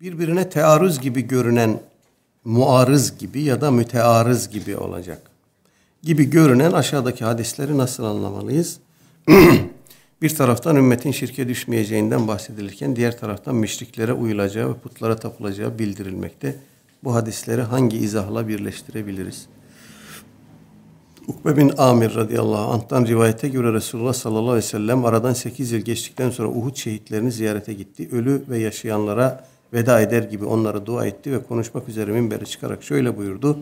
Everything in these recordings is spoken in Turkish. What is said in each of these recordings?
birbirine tearruz gibi görünen muarız gibi ya da mütearız gibi olacak. Gibi görünen aşağıdaki hadisleri nasıl anlamalıyız? bir taraftan ümmetin şirke düşmeyeceğinden bahsedilirken diğer taraftan müşriklere uyulacağı ve putlara tapılacağı bildirilmekte. Bu hadisleri hangi izahla birleştirebiliriz? Ukbe bin Amir radıyallahu anh'tan rivayete göre Resulullah sallallahu aleyhi ve sellem aradan 8 yıl geçtikten sonra Uhud şehitlerini ziyarete gitti. Ölü ve yaşayanlara veda eder gibi onlara dua etti ve konuşmak üzere minbere çıkarak şöyle buyurdu.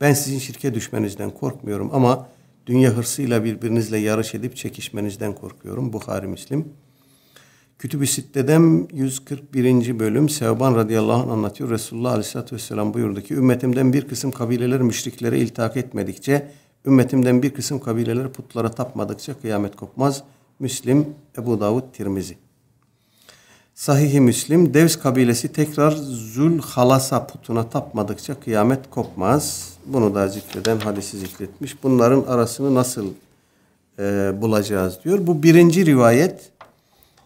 Ben sizin şirke düşmenizden korkmuyorum ama dünya hırsıyla birbirinizle yarış edip çekişmenizden korkuyorum. Bukhari Müslim. Kütüb-i Sitte'den 141. bölüm Sevban radıyallahu anh anlatıyor. Resulullah aleyhissalatü vesselam buyurdu ki ümmetimden bir kısım kabileler müşriklere iltak etmedikçe ümmetimden bir kısım kabileler putlara tapmadıkça kıyamet kopmaz. Müslim, Ebu Davud, Tirmizi. Sahih-i Müslim, Devs kabilesi tekrar Zül Halasa putuna tapmadıkça kıyamet kopmaz. Bunu da zikreden hadisi zikretmiş. Bunların arasını nasıl e, bulacağız diyor. Bu birinci rivayet,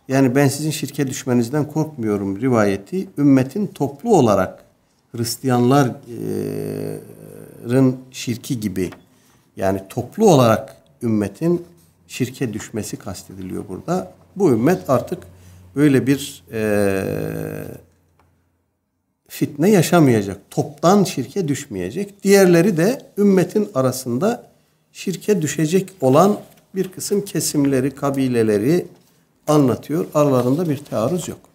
yani ben sizin şirke düşmenizden korkmuyorum rivayeti, ümmetin toplu olarak Hristiyanların şirki gibi, yani toplu olarak ümmetin şirke düşmesi kastediliyor burada. Bu ümmet artık böyle bir e, fitne yaşamayacak. Toptan şirke düşmeyecek. Diğerleri de ümmetin arasında şirke düşecek olan bir kısım kesimleri, kabileleri anlatıyor. Aralarında bir taarruz yok.